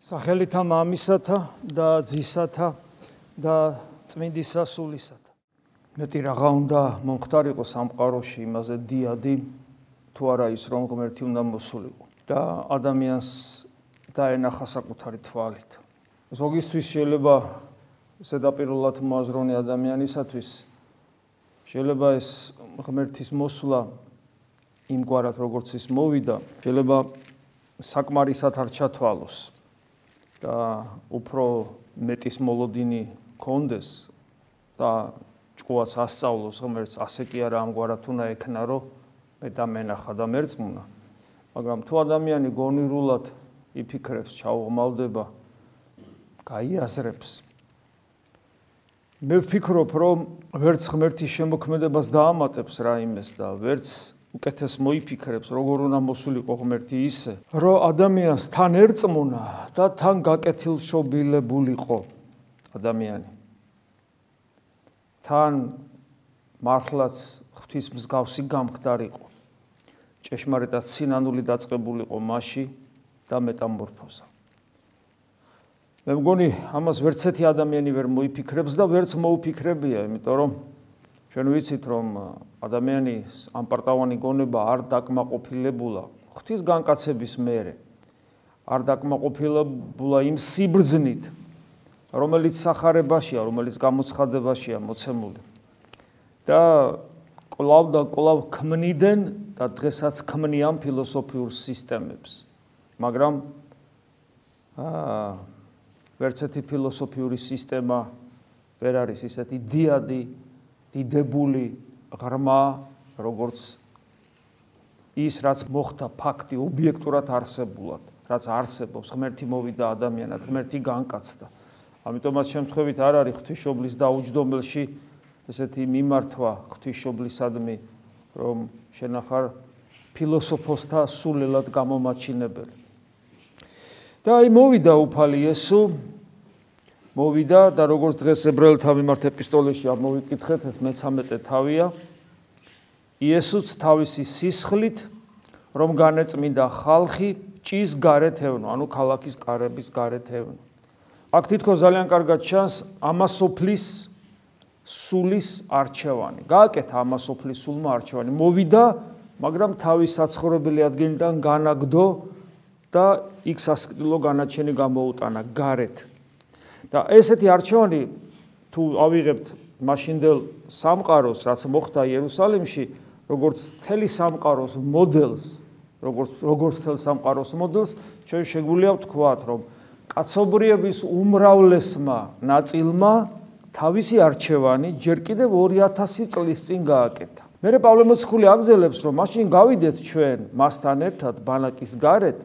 სახელითა მამისათა და ძისათა და წმინდი სასულისათა. მეტი რაღა უნდა მომختارიყო სამყაროში იმაზე დიადი თუ არა ის რომ ღმერთი უნდა მოსულიყო და ადამიანს დაენახა საკუთარი თვალით. ზოგისთვის შეიძლება ზედაპირულად მოაზროვნე ადამიანისათვის შეიძლება ეს ღმერთის მოსვლა იმგვარად როგორც ის მოვიდა, შეიძლება საკმარისად არ ჩათვალოს. და უფრო მეტის მოლოდინი კონდეს და ჭკუას ასწავლოს ღმერთს ასე კი არა ამგვარად უნდა ექნა რომ მე დამენახა და მერწმუნა მაგრამ თუ ადამიანი გონირულად იფიქრებს ჩაუღმავდება გაიაზრებს მე ვფიქრობ რომ ვერც ღმერთის შემოქმედებას დაამატებს რაიმეს და ვერც უკეთეს მოიფიქრებს, როგორ უნდა მოსულიყო ღმერთი ისე, რომ ადამიანს თან ერწმუნა და თან გაკეთილშობილებულიყო ადამიანი. თან მართლაც ღვთის მსგავსი გამხდარიყო. ჭეშმარიტად სინანული დაწყებულიყო მასში და მეტამორფოზა. მე მგონი, ამას ვერც ერთი ადამიანი ვერ მოიფიქრებს და ვერც მოუფიქრებია, იმიტომ რომ ჩვენ ვიცით რომ э, ადამიანის ამ პარტავანი გონება არ დაკმაყოფილებულა ღვთის განკაცების მერე. არ დაკმაყოფილებულა იმ სიბრძნით რომელიც сахарებაშია რომელიც გამოცხადებაშია მოცემული. და კვლავ და კვლავ ქმნიდნენ და დღესაც ქმნიან ფილოსოფიურ სისტემებს. მაგრამ აა ვერც ერთი ფილოსოფიური სისტემა ვერ არის ისეთი დიადი დიდებული ღრმა როგორც ის რაც მოხდა ფაქტი ობიექტურად არსებულად რაც არსებობს ღმერთი მოვიდა ადამიანად ღმერთი განკაცდა. ამიტომაც შემთხვევით არ არის ღვთისმშობლის დაუჯდომელში ესეთი მიმართვა ღვთისმშობლისადმი რომ შენახარ ფილოსოფოსთა სულელად გამომაჩინებელი. და აი მოვიდა უფალი იესო მოვიდა და როგორც დღეს ებრაელთა მიმართ ეპისტოლეში ამოვიკითხეთ ეს მე-13 თავია. იესოც თავისი სისხლით რომ განეწმინდა ხალხი ჭის გარეთევნო ანუ ქალაქის კარების გარეთევნო აქ თითქოს ძალიან კარგად ჩანს ამასოფლის სულის არჩევანი. გააკეთა ამასოფლის სულმა არჩევანი. მოვიდა მაგრამ თავის საცხოვრებელი ადგილიდან განაგდო და იქ სასკრილო განაჩენი გამოუტანა. გარეთ და ესეთი არჩევანი თუ ავიღებთ მაშინდელ სამყაროს, რაც მოხდა იერუსალიმში, როგორც თელი სამყაროს მოდელს, როგორც როგორც თელ სამყაროს მოდელს, ჩვენ შეგვიძლია ვთქვათ, რომ კაცობრიობის უმრავლესმა ნაწილმა თავისი არჩევანი ჯერ კიდევ 2000 წლის წინ გააკეთა. მე პავლე მოციქული აგზელებს, რომ მაშინ გავიდეთ ჩვენ მასთან ერთად ბანაკის გარეთ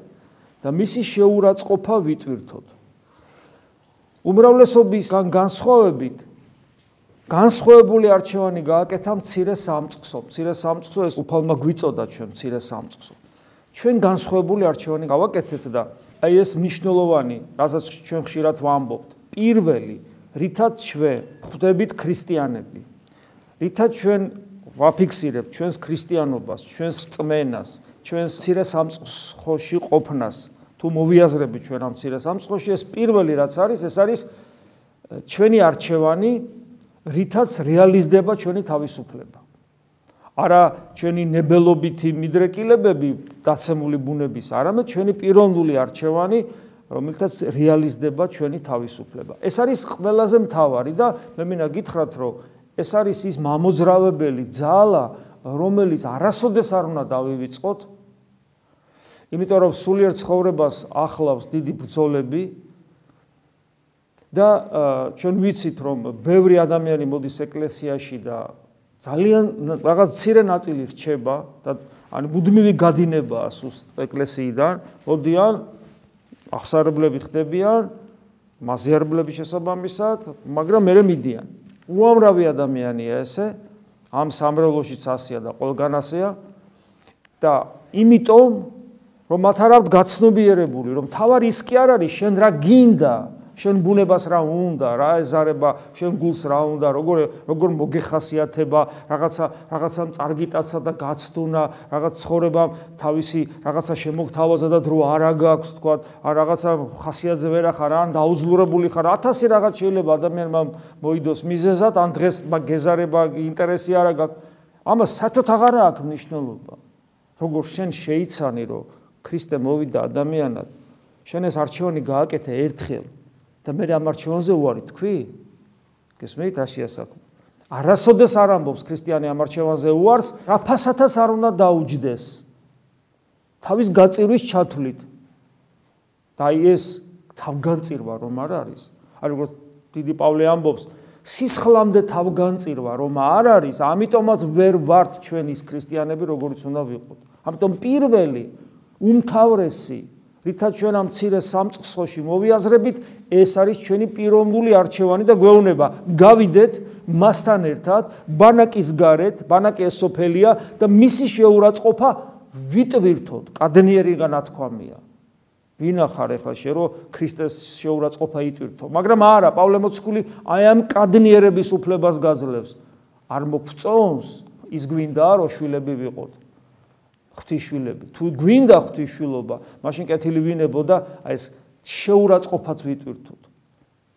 და მისი შეურაცხყოფა ვიტვირთოთ. უმრავლესობისგან განსხვავებით განსხვავებული არჩევანი გააკეთა მცირე სამწყსო. მცირე სამწყსო ეს უფალმა გვიწოდა ჩვენ მცირე სამწყსო. ჩვენ განსხვავებული არჩევანი გავაკეთეთ და აი ეს მნიშვნელოვანი, რასაც ჩვენ ხშირად ვამბობთ. პირველი, რითაც ჩვენ ხვდებით ქრისტიანები. რითაც ჩვენ ვაფიქსირებთ ჩვენს ქრისტიანობას, ჩვენს რწმენას, ჩვენს მცირე სამწყსოში ყოფნას. თუ მოვიაზრები ჩვენ ამ ცირე სამცხოში ეს პირველი რაც არის ეს არის ჩვენი არჩევანი რითაც რეალიზდება ჩვენი თავისუფლება. არა ჩვენი ნებელობითი მიდრეკილებები დაცემული ბუნების არამედ ჩვენი პიროვნული არჩევანი რომელთაც რეალიზდება ჩვენი თავისუფლება. ეს არის ყველაზე მთავარი და მე მინდა გითხრათ რომ ეს არის ის მამოძრავებელი ძალა რომელიც არასოდეს არ უნდა დავივიწყოთ იმიტომ რომ სულიერ ცხოვრებას ახლავს დიდი ბრძოლები და ჩვენ ვიცით რომ ბევრი ადამიანი მოდის ეკლესიაში და ძალიან რაღაც ცირე ნაწილი რჩება და ანუ მუდმივი გადინებაა სუსტ ეკლესიიდან. მოდიან ახსარებლები ხდებიან მაზიარებლების შესაბამისად მაგრამ მე მედიან უამრავი ადამიანია ესე ამ სამრევლოშიც ასია და ყველგან ასეა. და იმიტომ რომ მათ არ აქვს გაცნობიერებული, რომ თავარ ის კი არ არის შენ რა გინდა, შენ ბუნებას რა უნდა, რა ეზარება, შენ გულს რა უნდა, როგორ როგორ მოგეხასიათება, რაღაცა რაღაცა წარგიტაცა და გაცდუნა, რაღაც ცხოვრება თავისი რაღაცა შემოგთავაზა და დრო არა გაქვს, თქვა, ან რაღაცა ხასიათზე ვერ ახარ, ან დაუძლურებული ხარ, ათასი რაღაც შეიძლება ადამიანმა მოიდოს. მიზეზად, ან დღეს გეზარება ინტერესი არა გაქვს. ამას საერთოდ აღარა აქვს მნიშვნელობა. როგორ შენ შეიცანი, რომ ქრისტე მოვიდა ადამიანად, შენ ეს არჩევანი გააკეთე ერთხელ და მე ამ არჩევანზე უარი თქვი? გესმით, რაშია საქმე? არასოდეს არ ამბობს ქრისტიანი ამ არჩევანზე უარს, რა ფასათაც არ უნდა დაუჯდეს. თავის გაწირვის ჩათვლით. და ეს თავგანწირვა რომ არ არის, აი როგორც დიდი პავლე ამბობს, სისხლამდე თავგანწირვა რომ არ არის, ამიტომაც ვერ ვართ ჩვენ ის ქრისტიანები, როგორიც უნდა ვიყოთ. ამიტომ პირველი უმთავრესი რითაც ჩვენ ამ ცირე სამწყსოში მოვიაზრებით, ეს არის ჩვენი პიროვნული არჩევანი და გვეუბნება, გავიდეთ მასთან ერთად, ბანაკის გარეთ, ბანაკი ესოფელია და მისი შეურაცხყოფა ვიტვირთოთ, კადნიერიგა ნათქვამია. ვინა ხარ ახლა შე რომ ქრისტეს შეურაცხყოფა იტვირთო, მაგრამ არა, პავლე მოციქული აი ამ კადნიერების უფლებას გაძლევს. არ მოგწონს ის გვინდა რომ შვილები ვიყოთ. ღვთისშვილები. თუ გვინდა ღვთისშვილობა, მაშინ კეთილი ვინებო და აი ეს შეურაცხყოფაც ვიტვირთოთ.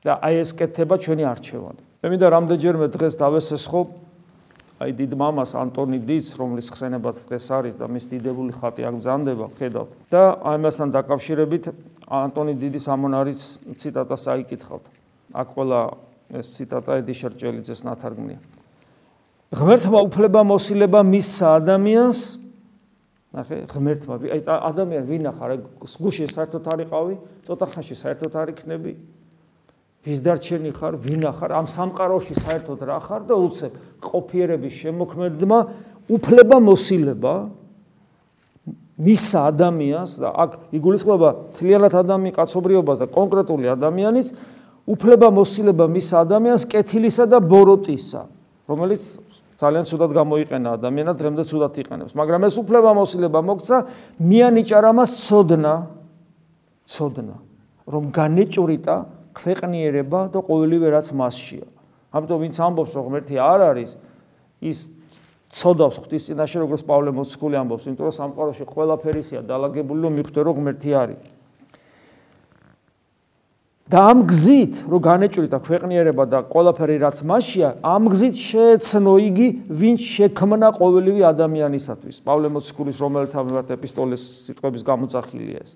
და აი ეს კეთება ჩვენი არჩევანი. მე მინდა რამდენჯერმე დღეს დავესესხო აი დიდ მამას ანტონი დიც, რომლის ხსენებაც დღეს არის და მის დიდებული ხატი აქ ბზანდება, ხედავთ. და აი მასთან დაკავშირებით ანტონი დიდის ამონარის ციტატას აიკითხავთ. აქ ყველა ეს ციტატა ედი შერჭელიძეს ნათარგმნია. ღმერთმა უფლება მოსილება მისცა ადამიანს ნახე ღმერთმა აი ადამიანი ვინ ახარ გუში საერთოდ არ იყავი ცოტა ხანში საერთოდ არ იქნები. ვის დარჩენი ხარ ვინ ახარ ამ სამყაროში საერთოდ რა ხარ და უცებ ყოფიერების შემოქმედმა უფლება მოსილება მისა ადამიანს და აქ იგულისხმება თლიანად ადამიანი კაცობრიობას და კონკრეტული ადამიანის უფლება მოსილება მისა ადამიანს კეთილისა და ბოროტისა რომელიც ძალიან ცუდად გამოიყენა ადამიანად, დღემდე ცუდად იყენებს, მაგრამ ეს უფლება მოსილება მოგცა, მიანიჭარა მას ცოდნა, ცოდნა, რომ განეჭვრიტა ქვეყნიერება და ყოველივე რაც მასშია. ამიტომ ვინც ამბობს, რომ ღმერთი არ არის, ის ცოდავს ღვთის წინაშე, როგორც პავლე მოციქული ამბობს, იმიტომ რომ სამყაროში ყველაფერისია დაალაგებული, რომ მიხვდე, რომ ღმერთი არის. და ამ გზით რო განეჭვრიტა ქვეყნიერება და ყველაფერი რაც მასშია, ამ გზით შეეცნო იგი, ვინც შექმნა ყოველივე ადამიანისათვის. პავლე მოციქულის რომელთა მიმართ ეპისტოლეს სიტყვების გამოძახილია ეს.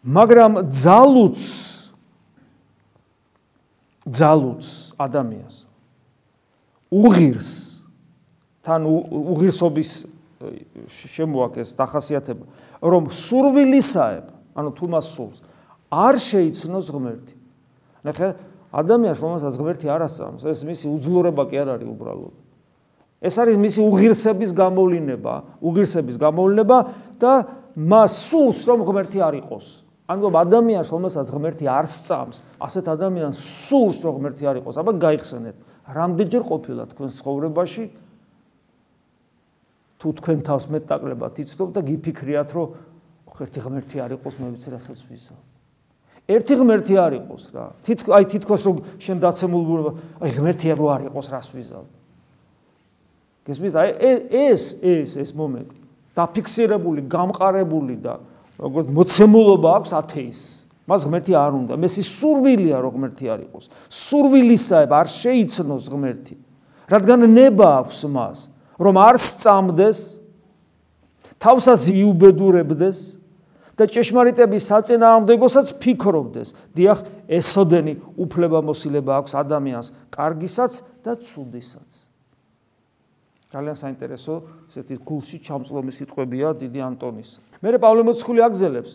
მაგრამ ძალუც ძალუც ადამიანს უღირს თან უღირსობის შემოაკეს დახასიათება, რომ სურვილისაებ, ანუ თუ მას სურს არ შეიცნოს ღმერთი. ნახე, ადამიანს რომელსაც ღმერთი არ ასწამს, ეს მისი უძლურება კი არ არის უბრალოდ. ეს არის მისი უღირსების გამოვლინება, უღირსების გამოვლინება და მას სულს რომ ღმერთი არ იყოს. ანუ ადამიანს რომელსაც ღმერთი არ სწამს, ასეთ ადამიანს სულს რომ ღმერთი არ იყოს, აბა გაიხსენეთ, რამდენჯერ ყოფილა თქვენ ცხოვრებაში თუ თქვენ თავს მეტაკლებად იცნობ და გიფიქრიათ რომ ღმერთი ღმერთი არ იყოს, მე ვიცი რასაც ვიზო. ერთი ღმერთი არ იყოს რა. თითქოს აი თითქოს რომ შენ დაცემულ ბუნება, აი ღმერთი რო არ იყოს რას ვიზავ. გესმის აი ეს ეს ეს მომენტი დაფიქსირებული, გამყარებული და როგორც მოცემულობა აქვს ათეის. მას ღმერთი არ უნდა. მესი სურვილია რომ ღმერთი არ იყოს. სურვილისაა არ შეიცნოს ღმერთი. რადგან ნება აქვს მას, რომ არ სწამდეს თავსაც იუბედურებდეს და ჭეშმარიტების საწინააღმდეგოსაც ფიქრობდეს. დიახ, ესოდენი უფლება მოსილება აქვს ადამიანს, კარგისაც და ცუდისაც. ძალიან საინტერესო ესეთი გულში ჩამწლომი სიტყვებია დიდი ანტონის. მე პავლე მოციქული აგზელებს.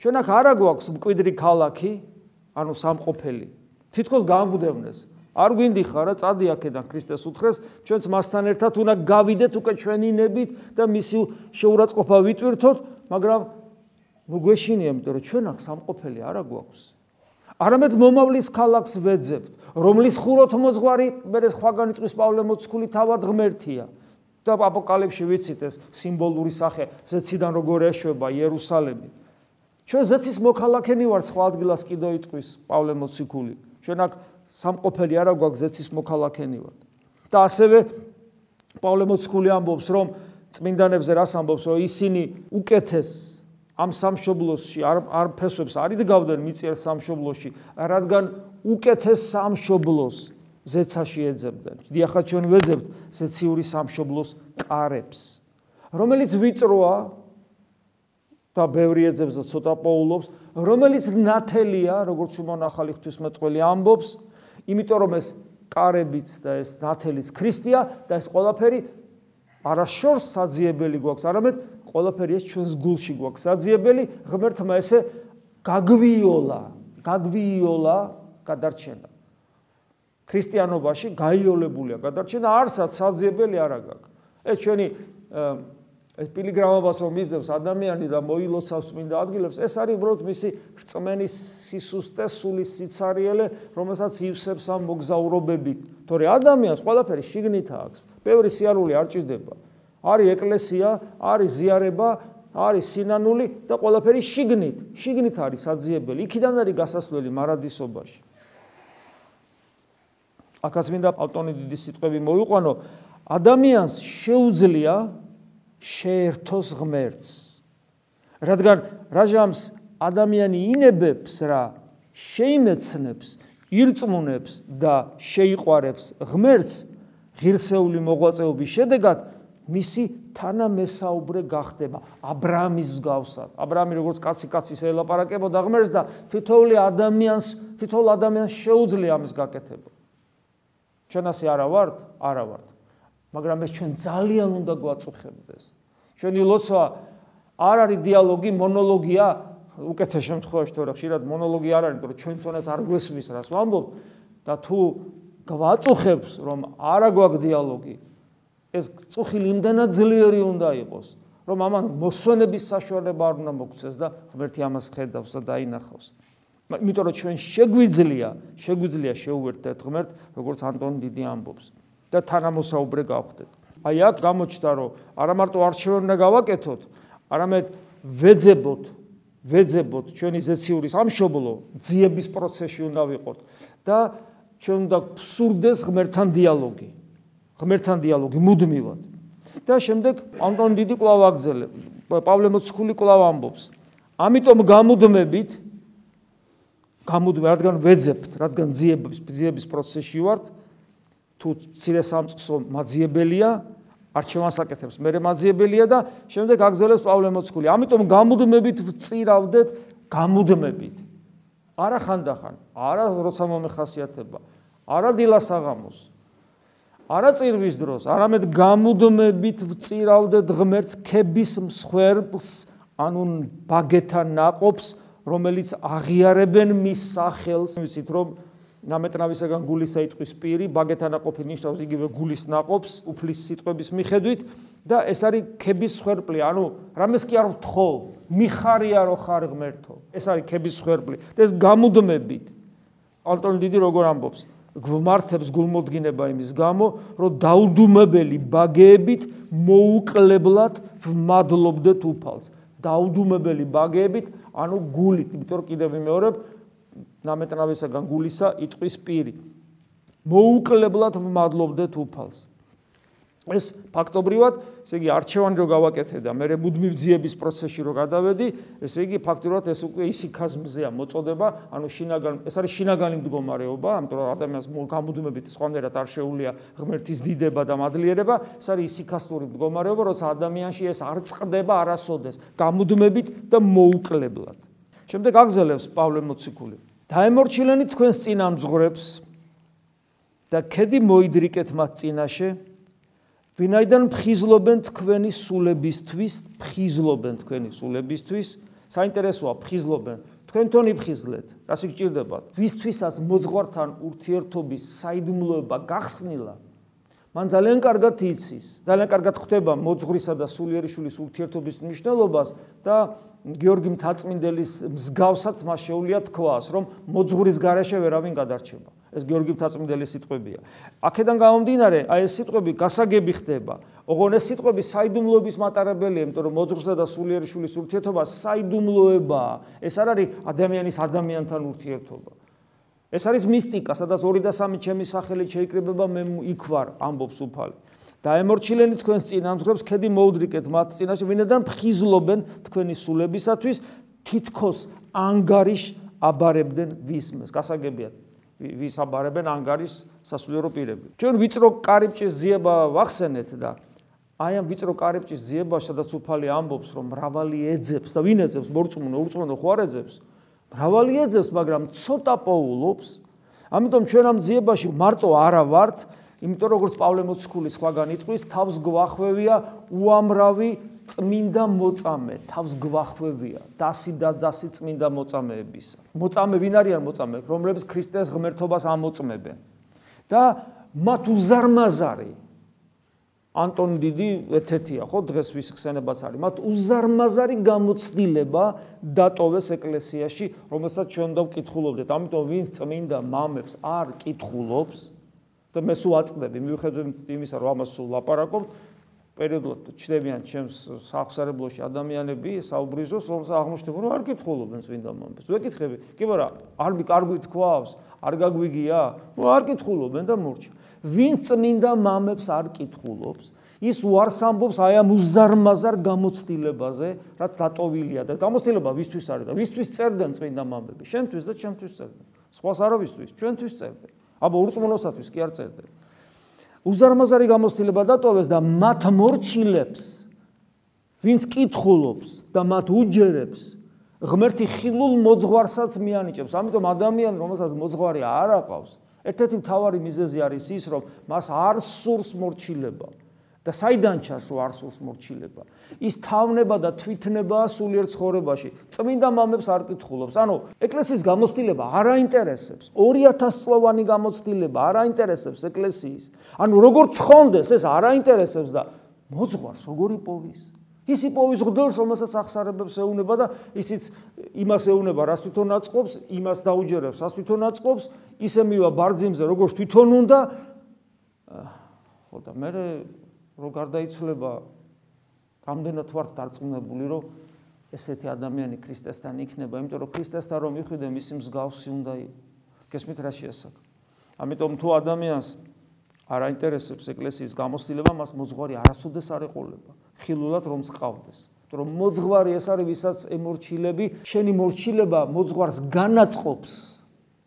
ჩვენ აქ არა გვაქვს მკვიდრი ქალაქი, ანუ სამყოფელი. თითქოს გამბუდევნეს. არ გვინდი ხარა წადი აქედან ქრისტეს უთხრეს, ჩვენც მასთან ერთად უნდა გავიდეთ უკვე ჩვენი ნებით და მისი შეურაცხყოფა ვიტვირთოთ, მაგრამ ნუ გვეშინია, იმიტომ რომ ჩვენ აქ სამყოფელი არა გვაქვს. არამედ მომავლის ქალაქს ვეძებთ, რომლის ხუროთ მოძღვარი მე სხვაგანი წვის პავლე მოციქული თავად ღმერთია. და აპოკალიფში ვიცით ეს სიმბოლური სახე, ზეციდან როგორ ეშვება იერუსალიმი. ჩვენ ზეცის მოქალაქენი ვარ სხვა ადგილას კიდო იტყვის პავლე მოციქული ჩვენ აქ სამყოფელი არა გვაქვს ზეცის მოქალაქენი ვარ და ასევე პავლე მოციქული ამბობს რომ წმინდანებზე რას ამბობს რომ ისინი უკეთეს ამ სამშობლოში არ არ ფესვებს არ იდგავდნენ მიწიერ სამშობლოში რადგან უკეთეს სამშობლოს ზეცაში ეძებდნენ. დიახაც ჩვენ ვეძებთ ზეციური სამშობლოს კარებს, რომელიც ვიწროა და ბევრი ეძებს და ცოტა პოულობს, რომელიც ნათელია, როგორც უმონახალი ღვთისმეტყველი ამბობს, იმიტომ რომ ეს კარებიც და ეს ნათელის ქრისტია და ეს ყველაფერი არაშორს საძიებელი გვაქვს, არამედ ყველაფერი ეს ჩვენს გულში გვაქვს საძიებელი, ღმერთმა ესე გაგვიოლა, გაგვიოლა გადარჩენა. ქრისტიანობაში გაიოლებულია გადარჩენა, არსად საძიებელი არ აქვს. ეს ჩვენი ეს პილიგრამობას რომ მისდევს ადამიანი და მოილოცავს წმინდა ადგილებს, ეს არის უბრალოდ მისი რწმენის სისუსტე, სულის სიცარიელე, რომელსაც ივსებს ამ მოგზაურობებით. თორე ადამიანს ყველაფერი შიგნით აქვს. ბევრი სიარული არ ჭირდება. არის ეკლესია, არის ზიარება, არის სინანული და ყველაფერი შიგნით. შიგნით არის საძიებელი. იქიდან არის გასასვლელი მარადისობაში. ახაც მინდა ავტონი დიდი სიტყვები მოიყვანო. ადამიანს შეუძლია შეერთოს ღმერთს. რადგან რაჟამს ადამიანი ინებებს რა შეიმეცნებს, ირწმუნებს და შეიყვარებს ღმერთს ღირსეული მოღვაწეობის შედეგად მისი თანამესაუბრე გახდება აბრამის მსგავსად. აბრამი როგორც კაცი კაცის ელაპარაკებოდა ღმერთს და თითოეული ადამიანს, თითოეულ ადამიანს შეუძლია ამის გაკეთება. ჩვენ ასე არა ვართ? არა ვართ. მაგრამ ეს ჩვენ ძალიან უნდა გვაწუხებდეს. ჩვენი ლოცვა არ არის დიალოგი, მონოლოგია, უკეთეს შემთხვევაში თორე ხშირად მონოლოგი არ არის, იმიტომ რომ ჩვენ თვითონაც არ გვესმის რას ვამბობ და თუ გვაწუხებს რომ არა გვაქვს დიალოგი, ეს წუხილი იმდანაც ძლიერი უნდა იყოს, რომ ამან მოსვენების საშუალება არ უნდა მოგცეს და ღმერთი ამას ხედავს და დაინახავს. იმიტომ რომ ჩვენ შეგვიძლია, შეგვიძლია შეუერთდეთ ღმერთ, როგორც ანტონ დიდი ამბობს და თანამოსაუბრე გავხდეთ. აი აქ გამოჩნდა, რომ არა მარტო არჩევანი უნდა გავაკეთოთ, არამედ ვეძებოთ, ვეძებოთ ჩვენი ზეციური სამშობლო ძიების პროცესში უნდა ვიყოთ და ჩვენ უნდა ვსურდეს ღმერთთან დიალოგი. ღმერთთან დიალოგი მუდმივად. და შემდეგ ანტონ დიდი კვლავ აგზელე, პავლე მოციქული კვლავ ამბობს. ამიტომ გამუდმებით გამუდმე რადგან ვეძებთ, რადგან ძიების ძიების პროცესში ვართ, თუ ცირე სამწყსო მაძიებელია, არჩევანს აკეთებს, მე მაძიებელია და შემდეგ აგზელებს პავლე მოციქული. ამიტომ გამუდმებით ვწირავდეთ, გამუდმებით. არა ხანდახან, არა როცა მომეხასიათება, არა დილას აღამოს. არა წირვის დროს, არამედ გამუდმებით წირავდეთ ღმერთს ქების მსხვერპლს, ანუ ბაგეთა ناقობს, რომელიც აღიარებენ მის სახელს. ვიცით რომ ნამეტნავისაგან გულისა იტყვის პირი, ბაგეთა ناقოფი ნიშნავს იგივე გულის ناقობს, უფლის სიტყვების მიხედვით და ეს არის ქების მსხვერპლი, ანუ რამეს კი არ ვთხოვ, მიხარია რო ხარ ღმერთო. ეს არის ქების მსხვერპლი. და ეს გამუდმებით. ალტონ დიდი როგორ ამბობს? გვმართებს გულმოდგინება იმის გამო, რომ დაუდუმებელი ბაგეებით მოუკლებლად ვმადლობდეთ უფალს. დაუდუმებელი ბაგეებით, ანუ გულით, იმიტომ რომ კიდევ ვიმეორებ, ნამეტნავისაგან გულისა იტყვის პირი. მოუკლებლად ვმადლობდეთ უფალს. ეს ფაქტობრივად, ესე იგი არჩევანი რო გავაკეთე და მე მუდმივ ძიების პროცესში რო გადავედი, ესე იგი ფაქტობრივად ეს უკვე ისიქაზმზეა მოწოდება, ანუ შინაგან ეს არის შინაგანი მდგომარეობა, ამიტომ ადამიანს გამუდმებით სხვანაირად არ შეუულია ღმერთის დიდება და მადლიერება, ეს არის ისიქასტური მდგომარეობა, როცა ადამიანში ეს არ წყდება არასოდეს, გამუდმებით და მოუკლებლად. შემდეგ აგზელებს პავლე მოციქული. დაემორჩილენი თქვენს წინამძღვრებს და ქედი მოიდრიკეთ მათ წინაშე ვინაიდან ფხიზლობენ თქვენი სულებისთვის, ფხიზლობენ თქვენი სულებისთვის, საინტერესოა ფხიზლობენ. თქვენ თონი ფხიზლეთ, რას გჭირდებათ? ვისთვისაც მოძღვართან ურთიერთობის საიდუმლოება გახსნილა, მან ძალიან კარგად იცის, ძალიან კარგად ხვდება მოძღვრისა და სულიერიშვილის ურთიერთობის მნიშვნელობას და გიორგი მთაწმინდელის მსგავსად მას შეუულია თქვას, რომ მოძღვრის გარეშე ვერავინ გადარჩება. ეს გიორგი მთაწმინდელის სიტყვებია. აქედან გამომდინარე, აი ეს სიტყვები გასაგები ხდება. ოღონ ეს სიტყვები საიდუმლოების მატარებელია, იმიტომ რომ მოძღვრსა და სულიერი შულის ურთიერთობა საიდუმლოებაა. ეს არ არის ადამიანის ადამიანთან ურთიერთობა. ეს არის მისტიკა, სადაც 2 და 3 ჩემი სახელით შეიკრიბება მე იქ ვარ, ამბობს უფალი. დაემორჩილენი თქვენს წინამძღვრებს, ქედი მოუდრიკეთ მათ წინაშე, ვინედან ფხიზლობენ თქვენი სულებისათვის, თითქოს ანგარიშ აბარებდნენ ვისმეს. გასაგებია ვის აბარებენ ანგარის სასულიერო პირები. ჩვენ ვიწრო კარიბჭის ზიება ვახსენეთ და აი ამ ვიწრო კარიბჭის ზიება სადაც უფალი ამბობს რომ მრავალი ეძებს და ვინ ეძებს მორწმუნე ურწმუნო ხო არ ეძებს? მრავალი ეძებს, მაგრამ ცოტა პოულობს. ამიტომ ჩვენ ამ ძიებაში მარტო არა ვართ, იმიტომ როგორც პავლე მოციქული სხვაგან იტყვის, თავს გვახვევია უამრავი წმინდა მოწამე, თავს გვახვევია. დასი და დასი წმინდა მოწამეების. მოწამე ვინ არიან მოწამე, რომლებიც ქრისტეს ღმერთობას ამოწმებენ. და მათ უზარმაზარი. ანტონ დიდი ეთეთია ხო დღეს ვის ხსენებაც არის. მათ უზარმაზარი გამოცდილება დატოვეს ეკლესიაში რომელსაც ჩვენ და ვკითხულობდეთ ამიტომ ვინ წმინდა მამებს არ კითხულობს და მე სულ აწყდები მიუხედავად იმისა რომ ამას სულ ლაპარაკობ პერიოდულად ჩნდებიან ჩემს სახსარებლოში ადამიანები, საუბრიზოს, რომელსაც აღმოჩნდება, რომ არ კითხულობენ წმინდა მამებს. ვეკითხები, კი არა, არ მიკარგვი თქვავს, არ გაგვიგია, ნუ არ კითხულობენ და მორჩა. ვინ წმინდა მამებს არ კითხულობს, ის უარს ამბობს აი ამ უზარმაზარ გამოცდილებაზე, რაც დატოვილია და გამოცდილება ვისთვის არის და ვისთვის წერდნენ წმინდა მამები, შენთვის და ჩემთვის წერდნენ. სხვას არავისთვის, ჩვენთვის წერდნენ. აბა ურწმუნოსათვის კი არ წერდნენ. უზარმაზარი გამოცდილება დატოვეს და მათ მორჩილებს ვინც კითხულობს და მათ უჯერებს ღმერთი ხილულ მოძღვარსაც მიანიჭებს. ამიტომ ადამიანი რომელსაც მოძღვარი არ აყავს ერთ-ერთი მთავარი მიზეზი არის ის, რომ მას არ სურს მორჩილება და საიდან ჩანს, რომ არ სურს მორჩილება? ის თავნება და თვითნებაა სულიერ ცხოვრებაში. წმინდა მამებს არ კითხულობს. ანუ ეკლესიის გამოცდილება არ აინტერესებს. 2000 წლოვანი გამოცდილება არ აინტერესებს ეკლესიის. ანუ როგორ ცხონდეს, ეს არ აინტერესებს და მოძღვარს როგორი პოვის? ის იპოვის ღდელს, რომელსაც ახსარებებს ეუნება და ისიც იმას ეუნება, რას თვითონ აწყობს, იმას დაუჯერებს, რას თვითონ აწყობს, ისე მივა ბარძიმზე, როგორც თვითონ უნდა. ხო და მე რო გარდაიცვლება რამდენად ვარ დარწმუნებული, რომ ესეთი ადამიანი ქრისტესთან იქნება, იმიტომ რომ ქრისტესთან რომ მიხვიდე მისი მსგავსი უნდა იყოს. გესმით რა შეასაკ. ამიტომ თუ ადამიანს არ აინტერესებს ეკლესიის გამოცდილება, მას მოძღვარი არასოდეს არ ეყოლება. ხილულად რომ წყავდეს. რომ მოძღვარი ეს არის ვისაც ემორჩილები, შენი მორჩილება მოძღვარს განაწყობს,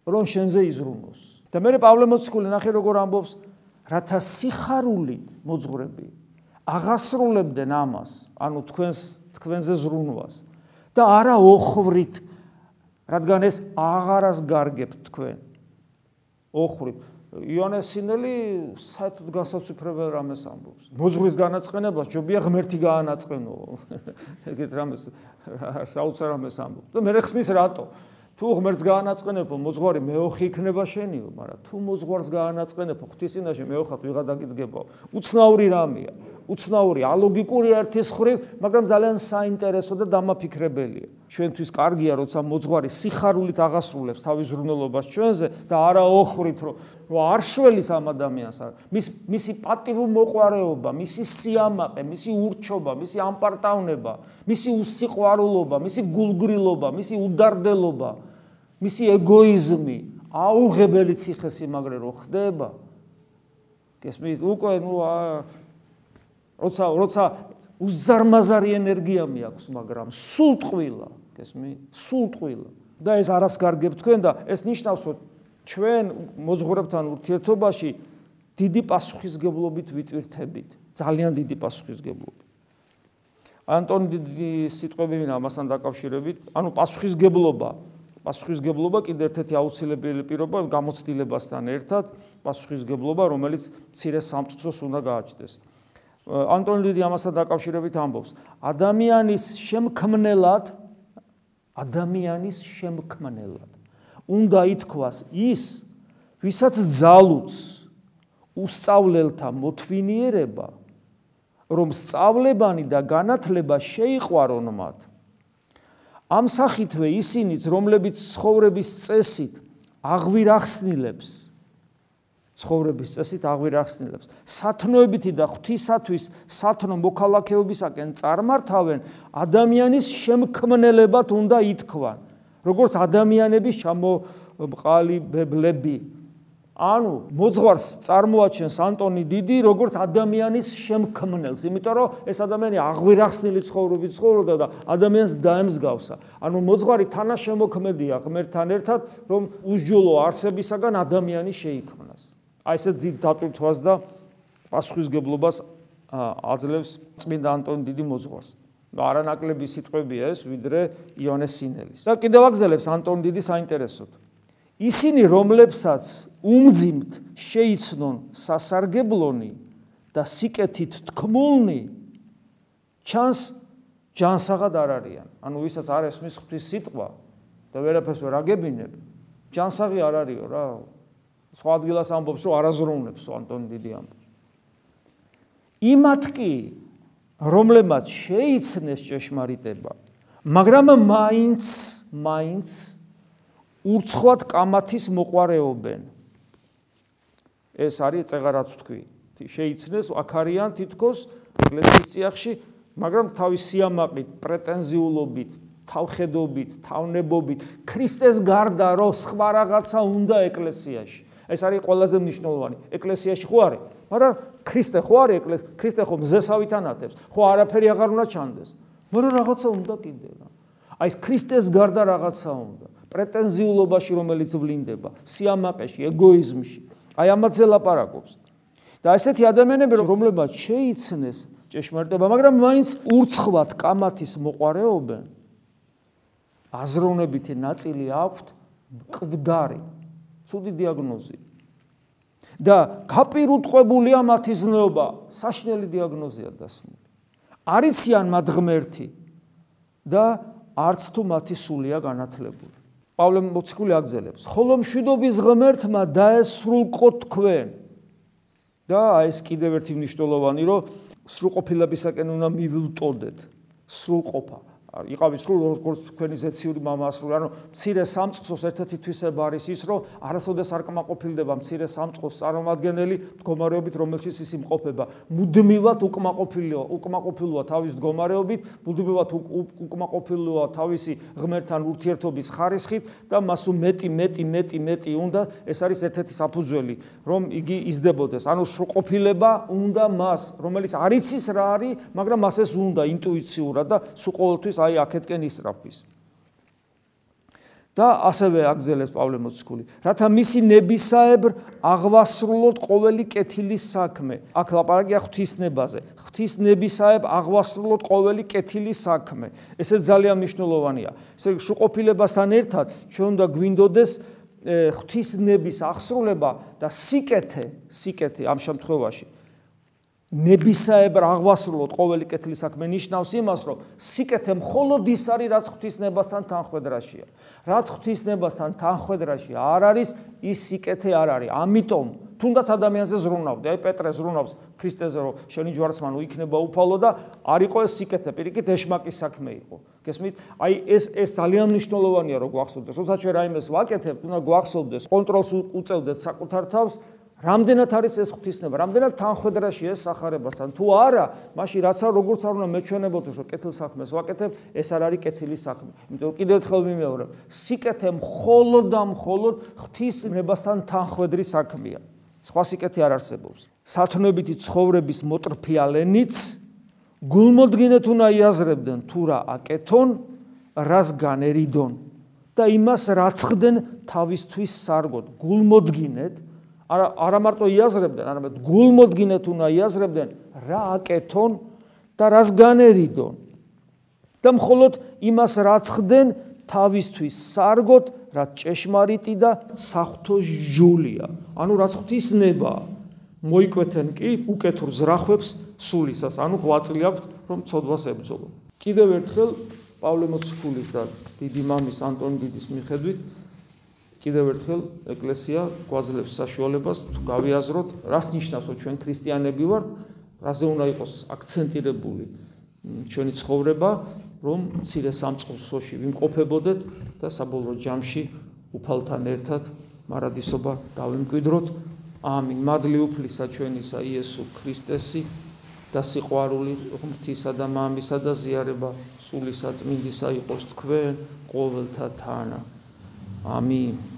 რომ შენზე იზრუნოს. და მე პავლე მოციქული ნახე როგორ ამბობს, რათა სიხარული მოძღვრები აღასრულებდნენ ამას, ანუ თქვენს თქვენზე ზრუნვას და არა ოხრით, რადგან ეს აღარას გარგებთ თქვენ. ოხრით იონეს სინელი საერთოდ განსაცვიფრებელ რამეს ამბობს. მოძღვრის განაწყენებას ჯობია ღმერთი გაანაწყენო. ეგეთ რამეს საოცარ რამეს ამბობს. და მე ხსნის რატო? თუ ღმერთს გაანაწყენებო მოძღვარი მეოხი იქნება შენიო, მაგრამ თუ მოძღვარს გაანაწყენებო ღვთისინაში მეოხად ვიღა დაგიდგებო. უცნაური რამეა. უცნაური, ალოგიკური ერთის ხრივ, მაგრამ ძალიან საინტერესო და დამაფიქრებელია. ჩვენთვის კარგია, როცა მოძღვარი სიხარულით აღასრულებს თავის ზრუნველობას ჩვენზე და არა ოხრით, რომ არ შველის ამ ადამიანს არ. მის მისი პატივო მოყარეობა, მისი სიამაყე, მისი ურჩობა, მისი ამპარტავნება, მისი უსიყვარულობა, მისი გულგრილობა, მისი უდარდელობა, მისი ეგოიზმი, აუღებელი ციხესიმაგრე რო ხდება. გესმით? უკვე ნუ როცა როცა უზარმაზარი ენერგია მეაქვს, მაგრამ სულ ტყვილა, გესმი? სულ ტყვილა. და ეს არას გარგებ თქვენ და ეს ნიშნავს, რომ ჩვენ მოძღვრებთან ურთიერთობაში დიდი პასუხისგებლობით ვიტვირთებით, ძალიან დიდი პასუხისგებლობით. ანტონ დიდი სიტყვები ვინა ამასთან დაკავშირებით, ანუ პასუხისგებლობა პასუხისგებლობა კიდევ ერთ-ერთი აუცილებელი პირობა გამოცდილებასთან ერთად პასუხისგებლობა რომელიც ცირე სამწყსოს უნდა გააჩნდეს. ანტონ ლიდი ამასთან დაკავშირებით ამბობს ადამიანის შემქმნელად ადამიანის შემქმნელად უნდა ითქვას ის ვისაც ძალუც უსწავლელთა მოთვინიერება რომ სწავლებანი და განათლება შეიყვარონ მათ ამ სახითვე ისინიც რომლებიც ცხოვრების წესით აღვირახსნილებს ცხოვრების წესით აღვირახსნილებს. სათნოებითი და ღვთისათვის სათნო მოქალაქეობისაკენ წარმართავენ ადამიანის შემქმნელებად უნდა ითქვან. როგორც ადამიანების ჩამოყალიბებლები ანუ მოძღვარს წარმოაჩენს ანტონი დიდი როგორც ადამიანის შემქმნელს, იმიტომ რომ ეს ადამიანი აღვირახსნილი ცხოვრობით ცხოვრობდა და ადამიანს დაემსგავსა. ანუ მოძღვარი თანაშემოქმედია ღმერთთან ერთად, რომ უსჯულო არსებისაგან ადამიანი შეიქმნას. აი ესე დიდ დატვირთვას და პასუხისგებლობას აძლევს წმინდა ანტონი დიდი მოძღვარს. არანაკლები სიტყვებია ეს, ვიდრე იონეს სინელის. და კიდევ აგზელებს ანტონი დიდი საინტერესოდ. ისინი რომლებსაც უმძიმთ შეიცნონ სასარგებლონი და სიკეთით თქმულნი ჩანს ჯანსაღად არ არიან ანუ ვისაც არ ესმის ღვთის სიტყვა და ვერაფერს ვერ აგებინებ ჯანსაღი არ არისო რა სხვა ადგილას ამბობს რომ არაზრუნებს ანტონ დიდი ამბობს იმათ კი რომლებმაც შეიცნეს ჭეშმარიტება მაგრამ მაინც მაინც ურცხვად კამათის მოყარეობენ. ეს არის წეღარაც თქვი. შეიცნეს აქარიან თითქოს ეკლესიის წიაღში, მაგრამ თავის სიამაყით, პრეტენზიულობით, თავხედობით, თავნებობით, ქრისტეს გარდა რო სხვა რაღაცა უნდა ეკლესიაში. ეს არის ყველაზე მნიშვნელოვანი. ეკლესიაში ხო არის? მაგრამ ქრისტე ხო არის ეკლესია? ქრისტე ხო მზესავით ანათებს? ხო არაფერი აღარ უნდა ჩანდეს. მაგრამ რაღაცა უნდა კიდე რა. აი ქრისტეს გარდა რაღაცა უნდა. პრეტენზიულობაში, რომელიც ვლინდება, სიამაყეში, ეგოიზმში. აი ამაზე ლაპარაკობს. და ესეთი ადამიანები, რომლებმაც შეიცნეს ჭეშმარიტება, მაგრამ მაინც ურცხვად კამათის მოყარეობენ, აზროვნებითი ნაწილი აქვთ მკვდარი, ცუდი დიაგნოზი. და გაპირუტყვებულია მათი ზნეობა, საშნელი დიაგნოზია დასმული. არიციან მათ ღმერთი და არც თუ მათი სულია განათლებული. პავლე მოციქული აგზელებს ხოლო მშვიდობის ღმერთმა დაესრულყო თქვენ და აი ეს კიდევ ერთი მნიშვნელოვანი რომ სრულყოფილებისაკენ უნდა მივილტოდეთ სრულყოფა იყავით სრულ როგორც თქვენი ზეციური мама ასრული ანუ მცირე სამწყსოს ერთ-ერთი თვისება არის ის რომ არასოდეს არ კმაყოფილდება მცირე სამწყოს წარმომადგენელი მდგომარეობით რომელშიც ის იმყოფება მუდმივად უკმაყოფილოა უკმაყოფილოა თავის მდგომარეობით მუდმივად უკმაყოფილოა თავისი ღმერთთან ურთიერთობის ხარისხით და მას უმეტი მეტი მეტი მეტი უნდა ეს არის ერთ-ერთი საფუძველი რომ იგი იზრდებოდეს ანუ სრულყოფილება უნდა მას რომელიც არიცის რა არის მაგრამ მას ეს უნდა ინტუიციურად და სულ ყოველთვის აი აქეთკენ ისრაფის. და ასევე აგზელებს პავლე მოციქული, რათა მისი ნებისაებრ აღვასრულოთ ყოველი კეთილის საქმე. აქ ლაპარაკია ღვთისნებაზე. ღვთისნებისაებრ აღვასრულოთ ყოველი კეთილის საქმე. ესე ძალიან მნიშვნელოვანია. ესე შუყოფილებასთან ერთად ჩვენ უნდა გვინდოდეს ღვთისნების აღსრულება და სიკეთე, სიკეთე ამ შემთხვევაში. ნებისაებრ აღვასრულოთ ყოველი კეთილი საქმე ნიშნავს იმას, რომ სიკეთე მხოლოდ ის არის, რაც ღვთისნებასთან თანხვედრაშია. რაც ღვთისნებასთან თანხვედრაში არ არის, ის სიკეთე არ არის. ამიტომ თუნდაც ადამიანზე ზრუნავდი, აი პეტრე ზრუნავს ქრისტეზე, რომ შენი ჯვარსმან უიქნება უფალო და არ იყო ეს სიკეთე, პირიქით ეშმაკის საქმე იყო. გესმით? აი ეს ეს ძალიან მნიშვნელოვანია, რომ გვახსოვდეს. როცა ჩვენ რაიმეს ვაკეთებთ, უნდა გვახსოვდეს, კონტროლს უწევდეთ საკუთარ თავს. რამდენად არის ეს ღვთისნება, რამდენად თანხვედრაში ეს სახარებასთან. თუ არა, მაშინ რაც არ როგორც არ უნდა მეჩვენებოდეს, რომ კეთილ საქმეს ვაკეთებ, ეს არ არის კეთილი საქმე. იმიტომ რომ კიდევ ერთხელ მიმეორებ, სიკეთე მხოლოდ და მხოლოდ ღვთისნებასთან თანხვედრი საქმეა. სხვა სიკეთე არ არსებობს. სათნოებითი ცხოვრების მოტრფიალენიც გულმოდგინეთ უნდა იაზრებდნენ თუ რა აკეთონ, რას განერიდონ და იმას რაც ხდნენ თავისთვის სარგოდ. გულმოდგინეთ არა არა მარტო იაზრებდნენ, არამედ გულმოდგინეთ უნდა იაზრებდნენ რა აკეთონ და რას განერიდონ. და მხოლოდ იმას რაც ხდნენ თავისთვის სარგოთ, რაც ჭეშმარიტი და საფრთხო ჟულია. ანუ რაც ღვთისნება მოიკვეთენ კი უკეთურ ზრახვებს სულისას, ანუ ღვაწლიაქვთ რომ ცოდვას ებრძოლო. კიდევ ერთხელ პავლე მოციქულის და დიდი მამის ანტონ დიდის მიხედვით კიდევ ერთხელ ეკლესია გვაძლევს საშუალებას თუ გავიაზროთ, რას ნიშნავს, რომ ჩვენ ქრისტიანები ვართ, რაზე უნდა იყოს აქცენტირებული ჩვენი ცხოვრება, რომ ცირე სამწყსოში ვიმყოფებოდეთ და საბოლოო ჯამში უფალთან ერთად მარადისობა დავიმკვიდროთ ამინ. მადლი უფლისა ჩვენისა იესო ქრისტესი და სიყვარული ღმრთისა და მამისა და ზიარება სული საწმინდისა იყოს თქვენ ყოველთა თანა. ამინ.